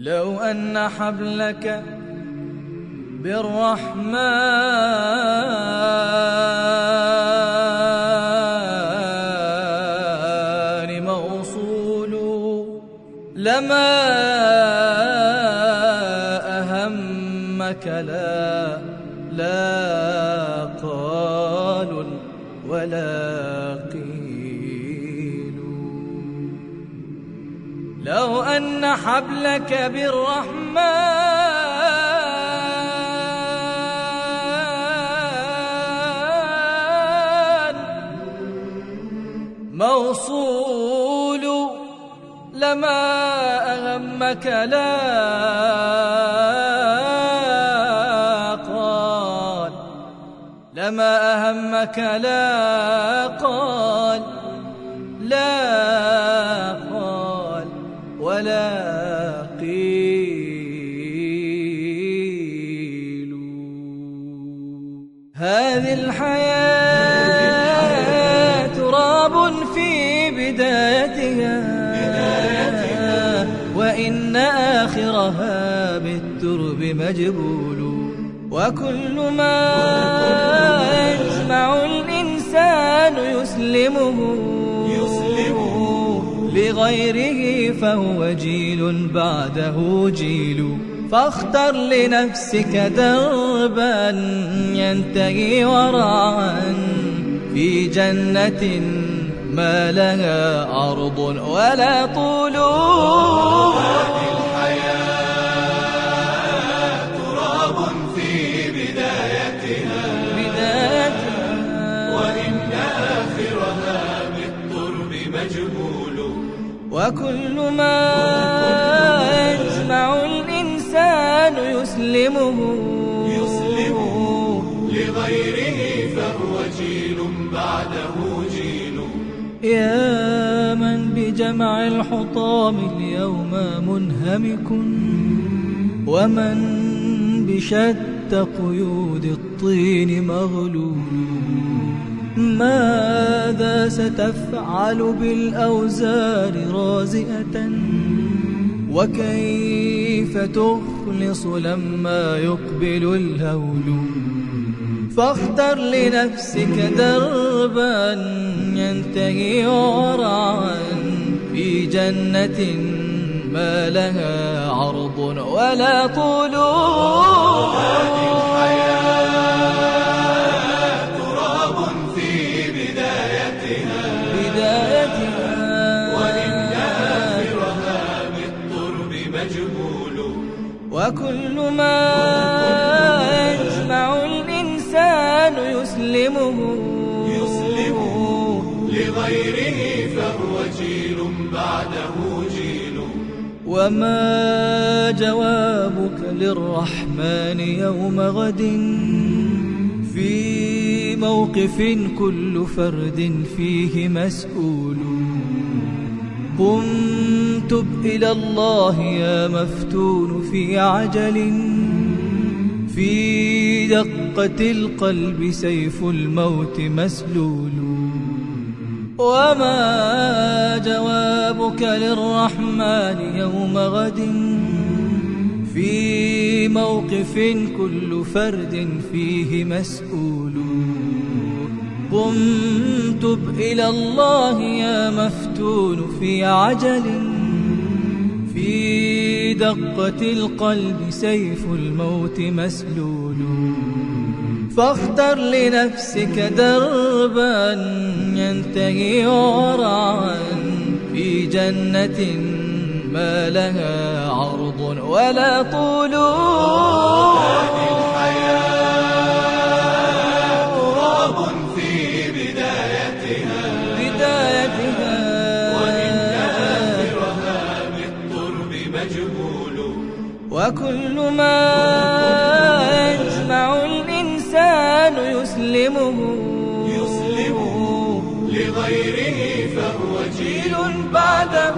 لو أن حبلك بالرحمن موصول لما أهمك لا لا قال ولا لو أن حبلك بالرحمن. موصول لما أهمك لا قال. لما أهمك لا هذه الحياة تراب في بدايتها. وإن آخرها بالترب مجبول. وكل ما يجمع الإنسان يسلمه. لغيره فهو جيل بعده جيل. فاختر لنفسك دربا ينتهي ورعا في جنة ما لها أرض ولا طول. وكل ما يسلمه. لغيره فهو جيل بعده جيل. يا من بجمع الحطام اليوم منهمك. ومن بشتى قيود الطين مغلول. ماذا ستفعل بالأوزار رازئة؟ وكيف تخلص لما يقبل الهول. فاختر لنفسك دربا ينتهي ورعا في جنة ما لها عرض ولا طول. وكل ما يجمع الإنسان يسلمه. لغيره فهو جيل بعده جيل. وما جوابك للرحمن يوم غد؟ في موقف كل فرد فيه مسؤول. قم تب إلى الله يا مفتون في عجل في دقة القلب سيف الموت مسلول. وما جوابك للرحمن يوم غد في موقف كل فرد فيه مسؤول قم تب إلى الله يا مفتون في عجل في دقة القلب سيف الموت مسلول. فاختر لنفسك دربا ينتهي ورعا في جنة ما لها عرض ولا طول. تراب في بدايتها. وكل ما يجمع الإنسان يسلمه. لغيره فهو جيل بعده